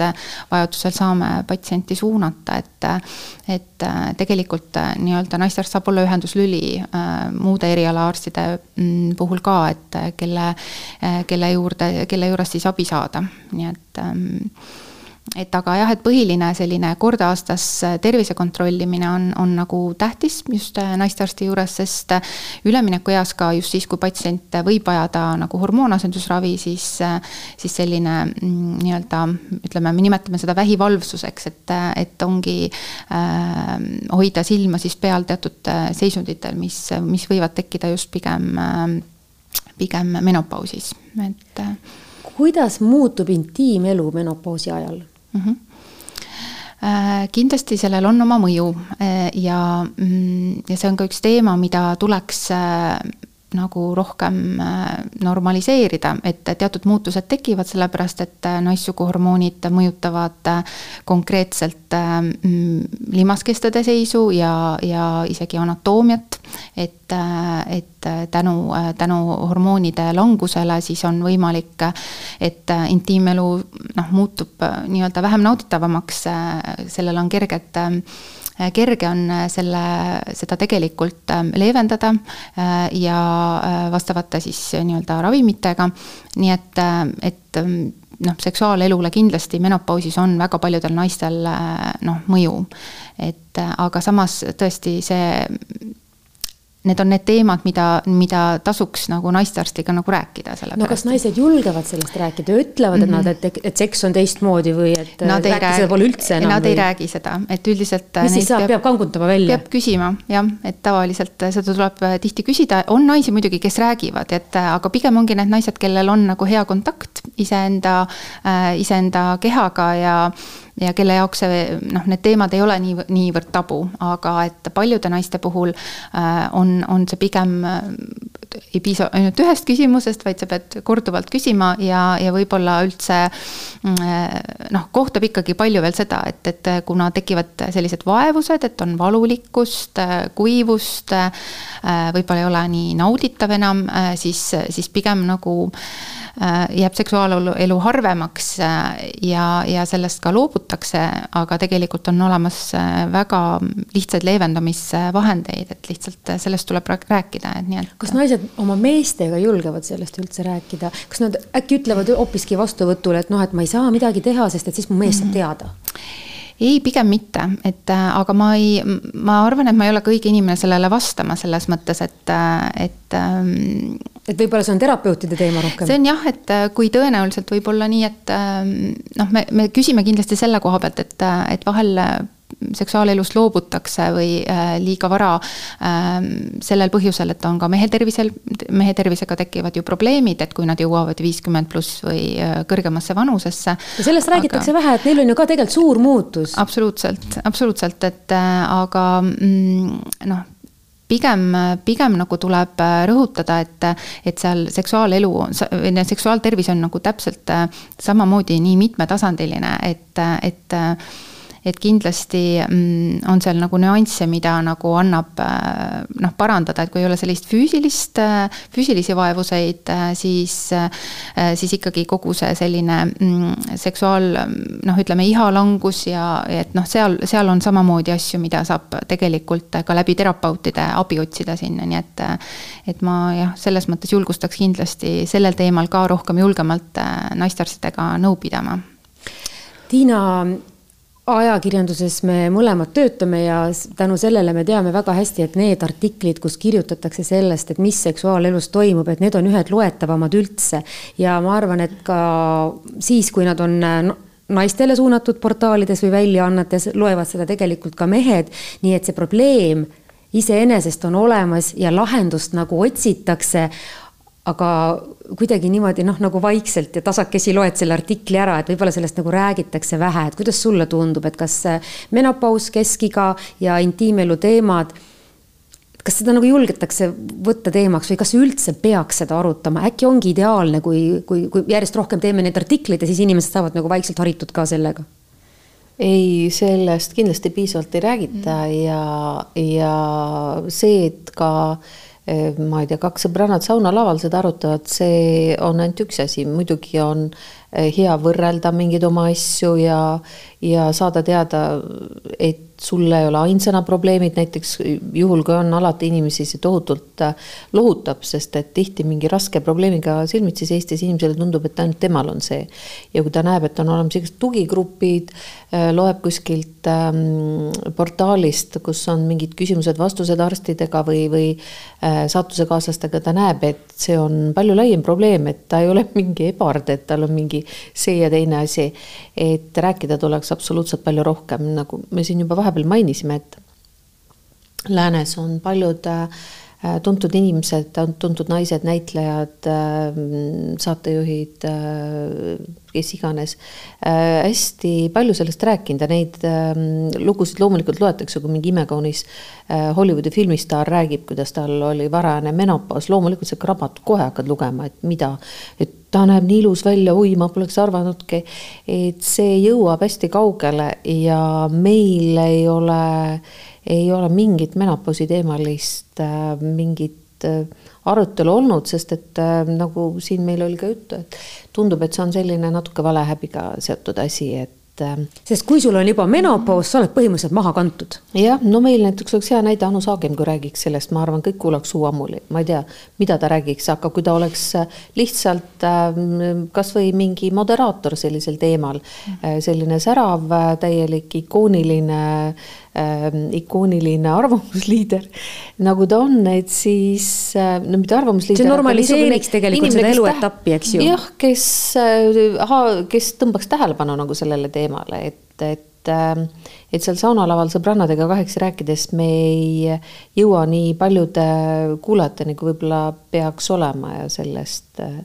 vajadusel saame patsienti suunata, et et tegelikult nii-öelda naistearst saab olla ühenduslüli äh, muude erialaarstide mm, puhul ka, et kelle, kelle juurde, kelle juurest siis abi saada, nii et ähm, et aga jah, et põhiline selline kord aastas tervise kontrollimine on, on nagu tähtis just äh, naistearsti juures, sest äh, üleminekueas ka just siis, kui patsient võib vajada nagu hormoonasendusravi, siis, äh, siis selline mm, nii-öelda ütleme, me nimetame seda vähivalvsuseks, et, et ongi äh, hoida silma siis peal teatud seisunditel, mis, mis võivad tekkida just pigem äh,, pigem menopausis, et kuidas muutub intiimelu menopausi ajal? Mm. -hmm kindlasti sellel on oma mõju äh, ja, mm, ja see on ka üks teema, mida tuleks äh, nagu rohkem normaliseerida, et teatud muutused tekivad, sellepärast et naissuguhormoonid mõjutavad konkreetselt mm, limaskestade seisu ja, ja isegi anatoomiat. et, et tänu, tänu hormoonide langusele siis on võimalik, et intiimelu noh, muutub nii-öelda vähem nauditavamaks, sellel on kerged kerge on selle, seda tegelikult leevendada ja vastavate siis nii-öelda ravimitega. nii et, et noh, seksuaalelule kindlasti menopausis on väga paljudel naistel noh, mõju. et aga samas tõesti see need on need teemad, mida, mida tasuks nagu naistearstiga nagu rääkida, sellepärast. no kas naised julgevad sellest rääkida, ütlevad mm, -hmm. et nad, et, et seks on teistmoodi või et nad ei räägi seda pole üldse enam? Nad või... ei räägi seda, et üldiselt. mis siis saab, peab kangutama välja? peab küsima jah, et tavaliselt seda tuleb tihti küsida, on naisi muidugi, kes räägivad, et aga pigem ongi need naised, kellel on nagu hea kontakt iseenda äh,, iseenda kehaga ja ja kelle jaoks see noh, need teemad ei ole nii, niivõrd tabu, aga et paljude naiste puhul äh, on, on see pigem äh, ei piisa ainult ühest küsimusest, vaid sa pead korduvalt küsima ja, ja võib-olla üldse mm, äh, noh, kohtab ikkagi palju veel seda, et, et kuna tekivad sellised vaevused, et on valulikkust, kuivust, võib-olla ei ole nii nauditav enam, siis, siis pigem nagu Äh, jääb seksuaalelu harvemaks äh, ja, ja sellest ka loobutakse, aga tegelikult on olemas äh, väga lihtsaid leevendamisvahendeid, et lihtsalt sellest tuleb rääkida, et nii et. kas naised oma meestega julgevad sellest üldse rääkida, kas nad äkki ütlevad hoopiski vastuvõtul, et noh, et ma ei saa midagi teha, sest et siis mu mees saab teada? ei, pigem mitte, et aga ma ei, ma arvan, et ma ei ole ka õige inimene sellele vastama selles mõttes, et, et ähm, et võib-olla see on terapeutide teema rohkem? see on jah, et äh, kui tõenäoliselt võib olla nii, et ähm, noh, me, me küsime kindlasti selle koha pealt, et, äh, et vahel äh, seksuaalelust loobutakse või liiga vara sellel põhjusel, et on ka mehe tervisel, mehe tervisega tekivad ju probleemid, et kui nad jõuavad viiskümmend pluss või kõrgemasse vanusesse. ja sellest aga... räägitakse vähe, et neil on ju ka tegelikult suur muutus. absoluutselt, absoluutselt, et aga mm, noh pigem, pigem nagu tuleb äh, rõhutada, et, et seal seksuaalelu, seksuaaltervis on nagu täpselt äh, samamoodi nii mitmetasandiline, et, et et kindlasti mm, on seal nagu nüansse, mida nagu annab äh, noh, parandada, et kui ei ole sellist füüsilist, äh, füüsilisi vaevuseid, äh, siis, siis ikkagi kogu see selline mm, seksuaal noh, ütleme ihalangus ja et noh, seal, seal on samamoodi asju, mida saab tegelikult ka läbi terapeutide abi otsida sinna, nii et et ma jah, selles mõttes julgustaks kindlasti sellel teemal ka rohkem julgemalt naistearstidega nõu pidama. Tiina ajakirjanduses me mõlemad töötame ja tänu sellele me teame väga hästi, et need artiklid, kus kirjutatakse sellest, et mis seksuaalelus toimub, et need on ühed loetavamad üldse. ja ma arvan, et ka siis, kui nad on naistele suunatud portaalides või väljaannetes, loevad seda tegelikult ka mehed, nii et see probleem iseenesest on olemas ja lahendust nagu otsitakse aga kuidagi niimoodi noh, nagu vaikselt ja tasakesi loed selle artikli ära, et võib-olla sellest nagu räägitakse vähe, et kuidas sulle tundub, et kas menopaus, keskiga ja intiimelu teemad kas seda nagu julgetakse võtta teemaks või kas üldse peaks seda arutama, äkki ongi ideaalne, kui, kui, kui järjest rohkem teeme neid artikleid ja siis inimesed saavad nagu vaikselt haritud ka sellega? ei, sellest kindlasti piisavalt ei räägita mm. ja, ja see, et ka eh, ma ei tea, kaks sõbrannat saunalaval seda arutavad, see on ainult üks asi, muidugi on eh, hea võrrelda mingeid oma asju ja, ja saada teada, et sul ei ole ainsana probleemid, näiteks juhul, kui on alati inimesi, see tohutult äh, lohutab, sest et tihti mingi raske probleemiga silmitsi seistes inimesele tundub, et ainult temal on see. ja kui ta näeb, et on olemas igasugused tugigrupid, äh, loeb kuskilt ähm, portaalist, kus on mingid küsimused-vastused arstidega või, või äh, saatusekaaslastega, ta näeb, et see on palju laiem probleem, et ta ei ole mingi ebard, et tal on mingi see ja teine asi. et rääkida tuleks absoluutselt palju rohkem, nagu me siin juba vahepeal vahepeal mainisime, et läänes on paljud äh, tuntud inimesed, tuntud naised, näitlejad, äh, saatejuhid, äh, kes iganes, hästi palju sellest rääkinud ja neid lugusid loomulikult loetakse, kui mingi imekaunis Hollywoodi filmistaar räägib, kuidas tal oli varajane menopaus, loomulikult sa raamatut kohe hakkad lugema, et mida, et ta näeb nii ilus välja, oi, ma poleks arvanudki, et see jõuab hästi kaugele ja meil ei ole, ei ole mingit menopausi teemalist äh, mingit äh, arutelu olnud, sest et äh, nagu siin meil oli ka juttu, et tundub, et see on selline natuke valehäbiga seotud asi, et et. Äh, sest kui sul on juba menopaus, sa oled põhimõtteliselt maha kantud. jah, no meil näiteks oleks hea näide Anu Saagim, kui räägiks sellest, ma arvan, kõik kuulaks suu ammuli, ma ei tea, mida ta räägiks, aga kui ta oleks äh, lihtsalt ähm, kasvõi mingi moderaator sellisel teemal, äh, selline särav, täielik ikooniline äh, ikooniline arvamusliider, nagu ta on, et siis äh, no mitte arvamusliider. see normaliseeriks tegelikult seda eluetappi, eks ju. jah, kes äh,, kes tõmbaks tähelepanu nagu sellele teemale, et, et äh, et seal saunalaval sõbrannadega kahekesi rääkides me ei jõua nii paljude kuulajateni, kui võib-olla peaks olema ja sellest äh,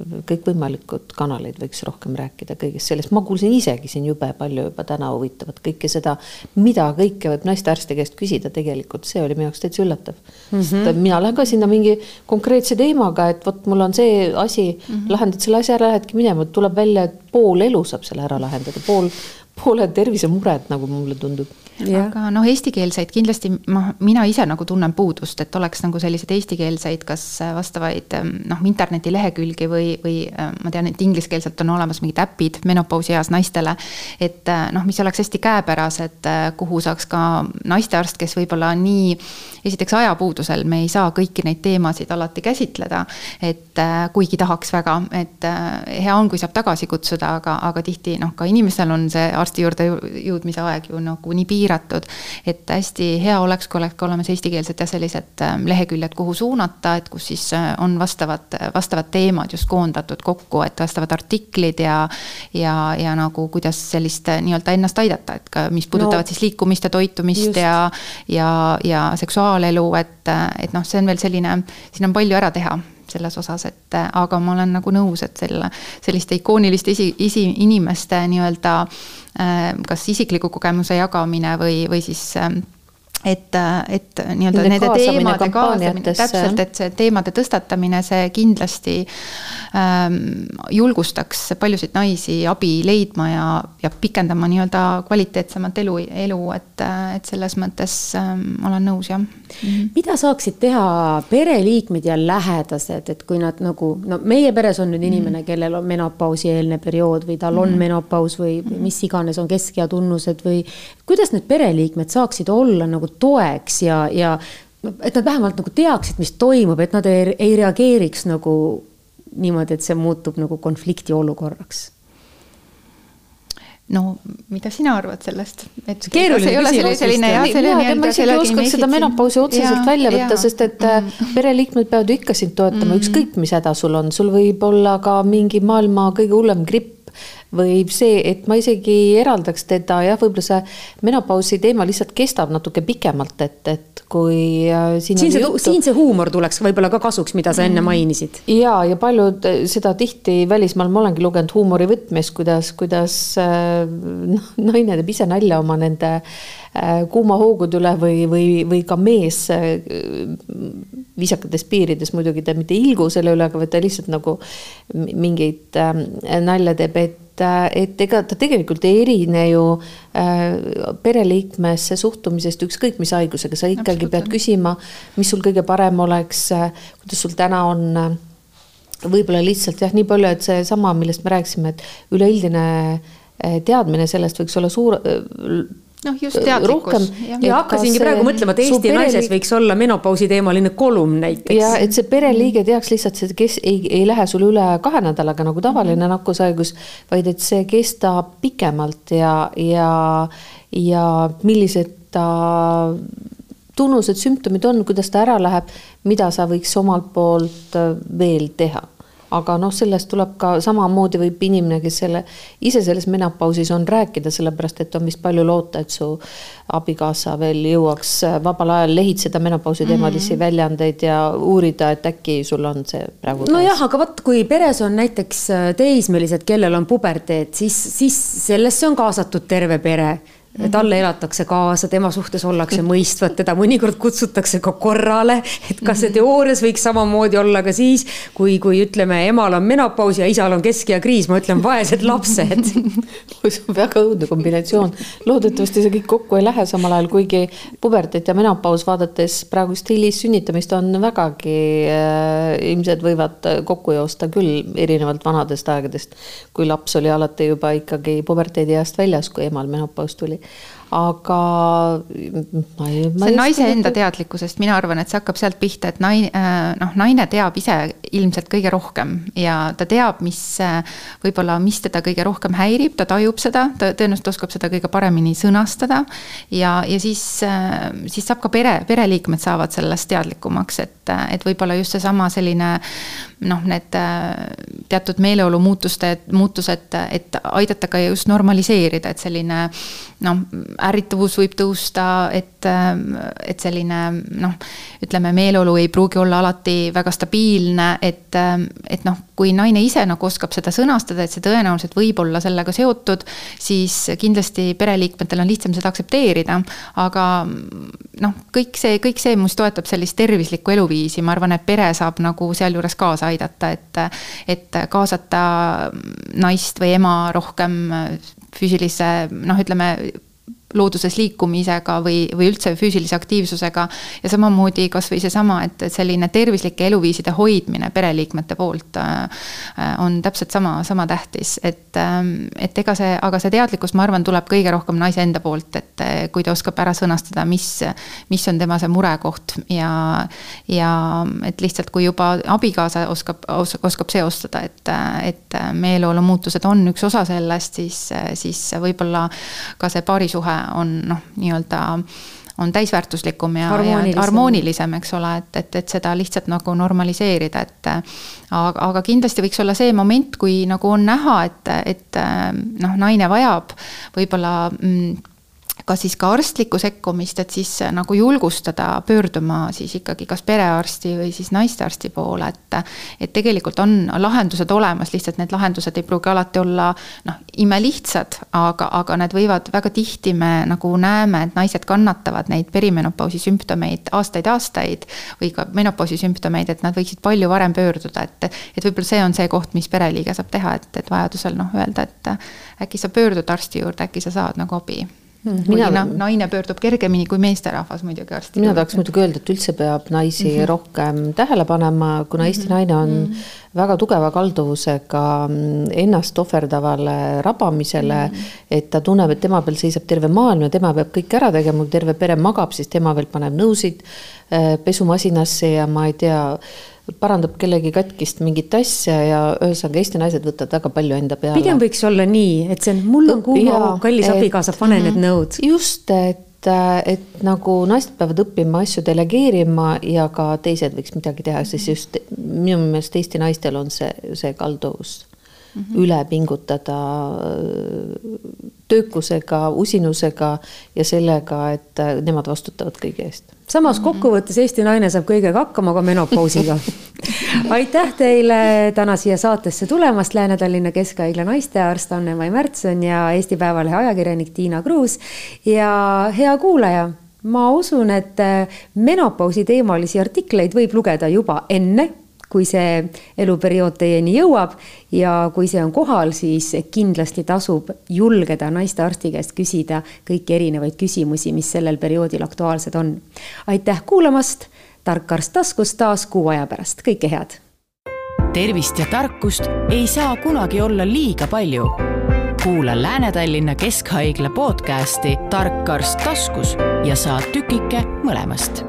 kõikvõimalikud kanaleid võiks rohkem rääkida kõigest sellest, ma kuulsin isegi siin jube palju juba täna huvitavat kõike seda, mida kõike võib naistearsti käest küsida, tegelikult see oli minu jaoks täitsa üllatav mm. -hmm. mina lähen ka sinna mingi konkreetse teemaga, et vot mul on see asi mm, -hmm. lahendad selle asja ära, lähedki minema, tuleb välja, et pool elu saab selle ära lahendada, pool, pooled tervisemured, nagu mulle tundub aga noh, eestikeelseid kindlasti ma, mina ise nagu tunnen puudust, et oleks nagu selliseid eestikeelseid, kas vastavaid noh, internetilehekülgi või, või ma tean, et ingliskeelselt on olemas mingid äpid menopausieas naistele. et noh, mis oleks hästi käepärased, kuhu saaks ka naistearst, kes võib-olla nii, esiteks ajapuudusel me ei saa kõiki neid teemasid alati käsitleda. et kuigi tahaks väga, et hea on, kui saab tagasi kutsuda, aga, aga tihti noh, ka inimesel on see arsti juurde jõudmise aeg ju nagu nii piiratud et hästi hea oleks, kui oleks ka olemas eestikeelsed ja sellised ähm, leheküljed, kuhu suunata, et kus siis äh, on vastavad, vastavad teemad just koondatud kokku, et vastavad artiklid ja. ja, ja nagu kuidas sellist äh, nii-öelda ennast aidata, et ka, mis puudutavad no, siis liikumist ja toitumist just. ja. ja, ja seksuaalelu, et, äh, et noh, see on veel selline, siin on palju ära teha selles osas, et aga ma olen nagu nõus, et selle, selliste ikooniliste isi, isi, inimeste nii-öelda äh, kas isikliku kogemuse jagamine või, või siis ähm, et, et nii-öelda nende teemade kaasamine, täpselt, et see teemade tõstatamine, see kindlasti ähm, julgustaks paljusid naisi abi leidma ja, ja pikendama nii-öelda kvaliteetsemat elu, elu, et, et selles mõttes ähm, olen nõus, jah. -hmm. mida saaksid teha pereliikmed ja lähedased, et kui nad nagu, no meie peres on nüüd inimene mm, -hmm. kellel on menopausieelne periood või tal on mm menopaus või mis iganes on keskea tunnused või kuidas need pereliikmed saaksid olla nagu toeks ja, ja et nad vähemalt nagu teaksid, mis toimub, et nad ei, ei reageeriks nagu niimoodi, et see muutub nagu konflikti olukorraks no mida sina arvad sellest? et keeruline küsimus. isegi ei oskaks seda menopausi otseselt ja, välja võtta, sest et mm. pereliikmed peavad ju ikka sind toetama mm., ükskõik mis häda sul on, sul võib olla ka mingi maailma kõige hullem gripp või see, et ma isegi eraldaks teda jah, võib-olla see menopausi teema lihtsalt kestab natuke pikemalt, et, et kui äh, siin siin see, siin see huumor tuleks võib-olla ka kasuks, mida sa enne mm. mainisid. ja, ja paljud äh, seda tihti välismaal, ma olengi lugenud huumori võtmes, kuidas, kuidas noh, naine teeb ise nalja oma nende kuumahoogude üle või, või, või ka mees viisakates piirides muidugi ta mitte ei ilgu selle üle, aga ta lihtsalt nagu mingeid nalja teeb, et et ega ta tegelikult ei erine ju äh, pereliikmesse suhtumisest ükskõik mis haigusega, sa ikkagi pead küsima, mis sul kõige parem oleks, kuidas sul täna on. võib-olla lihtsalt jah, nii palju, et seesama, millest me rääkisime, et üleüldine äh, teadmine sellest võiks olla suur noh, just teadlikkus. ja, ja hakkasingi praegu mõtlema, et Eesti pereliig... naises võiks olla menopausi teemaline kolumn näiteks. ja et see pereliige teaks lihtsalt, see, kes ei, ei lähe sul üle kahe nädalaga nagu tavaline mm -hmm. nakkushaigus, vaid et see kestab pikemalt ja, ja, ja millised ta tunnused, sümptomid on, kuidas ta ära läheb, mida sa võiks omalt poolt veel teha aga noh, sellest tuleb ka samamoodi võib inimene, kes selle ise selles menopausis on, rääkida, sellepärast et on vist palju loota, et su abikaasa veel jõuaks vabal ajal lehitseda menopausi teemalisi mm -hmm. väljaandeid ja uurida, et äkki sul on see praegu. nojah, aga vot, kui peres on näiteks teismelised, kellel on puberteet, siis, siis sellesse on kaasatud terve pere talle elatakse kaasa, tema suhtes ollakse mõistvad, teda mõnikord kutsutakse ka korrale, et kas see teoorias võiks samamoodi olla ka siis, kui, kui ütleme, emal on menopaus ja isal on keskea kriis, ma ütlen vaesed lapsed. See on väga õudne kombinatsioon. loodetavasti see kõik kokku ei lähe samal ajal, kuigi puberteet ja menopaus vaadates praegust hilissünnitamist on vägagi äh, ilmselt võivad kokku joosta küll erinevalt vanadest aegadest, kui laps oli alati juba ikkagi puberteedieast väljas, kui emal menopaus tuli aga ma ei. see on naise enda teadlikkusest, mina arvan, et see hakkab sealt pihta, et naine, äh, noh, naine teab ise ilmselt kõige rohkem ja ta teab, mis äh, võib-olla, mis teda kõige rohkem häirib, ta tajub seda, ta tõenäoliselt oskab seda kõige paremini sõnastada. ja, ja siis, äh, siis saab ka pere, pereliikmed saavad sellest teadlikumaks, et, et võib-olla just seesama selline noh, need teatud meeleolu muutuste, muutused, et aidata ka just normaliseerida, et selline noh, ärritavus võib tõusta, et, et selline noh, ütleme, meeleolu ei pruugi olla alati väga stabiilne, et, et noh, kui naine ise nagu oskab seda sõnastada, et see tõenäoliselt võib olla sellega seotud, siis kindlasti pereliikmetel on lihtsam seda aktsepteerida. aga noh, kõik see, kõik see, mis toetab sellist tervislikku eluviisi, ma arvan, et pere saab nagu sealjuures kaasa aidata, et, et kaasata naist või ema rohkem füüsilise noh, ütleme looduses liikumisega või, või üldse füüsilise aktiivsusega. ja samamoodi kasvõi seesama, et, et selline tervislike eluviiside hoidmine pereliikmete poolt äh, on täpselt sama, sama tähtis, et, ähm, et ega see, aga see teadlikkus, ma arvan, tuleb kõige rohkem naise enda poolt, et äh, kui ta oskab ära sõnastada, mis, mis on tema see murekoht ja, ja et lihtsalt, kui juba abikaasa oskab, oskab seostada, et, et meeleolu muutused on üks osa sellest, siis, siis võib-olla ka see paarisuhe on noh, nii-öelda on täisväärtuslikum ja, ja harmoonilisem, eks ole, et, et, et seda lihtsalt nagu normaliseerida, et. aga, aga kindlasti võiks olla see moment, kui nagu on näha, et, et noh, naine vajab võib-olla mm, ka siis ka arstlikku sekkumist, et siis äh, nagu julgustada pöörduma siis ikkagi kas perearsti või siis naistearsti poole, et. et tegelikult on lahendused olemas, lihtsalt need lahendused ei pruugi alati olla noh, imelihtsad, aga, aga need võivad väga tihti me nagu näeme, et naised kannatavad neid perimenopausi sümptomeid aastaid-aastaid. või ka menopausi sümptomeid, et nad võiksid palju varem pöörduda, et, et võib-olla see on see koht, mis pereliige saab teha, et, et vajadusel noh, öelda, et äkki sa pöördud arsti juurde, äkki sa saad nagu abi Mina noh, naine pöördub kergemini kui meesterahvas muidugi arsti. mina tahaks muidugi öelda, et üldse peab naisi mm -hmm. rohkem tähele panema, kuna Eesti mm -hmm. naine on mm -hmm. väga tugeva kalduvusega mm, ennast ohverdavale rabamisele mm. -hmm. et ta tunneb, et tema peal seisab terve maailm ja tema peab kõik ära tegema, kui terve pere magab, siis tema veel paneb nõusid äh, pesumasinasse ja ma ei tea parandab kellegi katkist mingit asja ja ühesõnaga Eesti naised võtavad väga palju enda peale. pigem võiks olla nii, et see on, mul on kuuma, kallis abikaasa, pane need mhm. nõud. just, et, et nagu naised peavad õppima asju delegeerima ja ka teised võiks midagi teha, siis just minu meelest Eesti naistel on see, see kalduvus mm -hmm. üle pingutada töökusega, usinusega ja sellega, et nemad vastutavad kõige eest samas mhm. kokkuvõttes Eesti naine saab kõigega hakkama ka menopausiga aitäh teile täna siia saatesse tulemast, Lääne-Tallinna Keskhaigla naistearst Anne-Mai Märtson ja Eesti Päevalehe ajakirjanik Tiina Kruus. ja hea kuulaja, ma usun, et menopausi teemalisi artikleid võib lugeda juba enne kui see eluperiood teieni jõuab ja kui see on kohal, siis kindlasti tasub julgeda naistearsti käest küsida kõiki erinevaid küsimusi, mis sellel perioodil aktuaalsed on. aitäh kuulamast, tark arst taskus taas kuu aja pärast, kõike head! tervist ja tarkust ei saa kunagi olla liiga palju. kuula Lääne-Tallinna Keskhaigla podcasti Tark arst taskus ja saad tükike mõlemast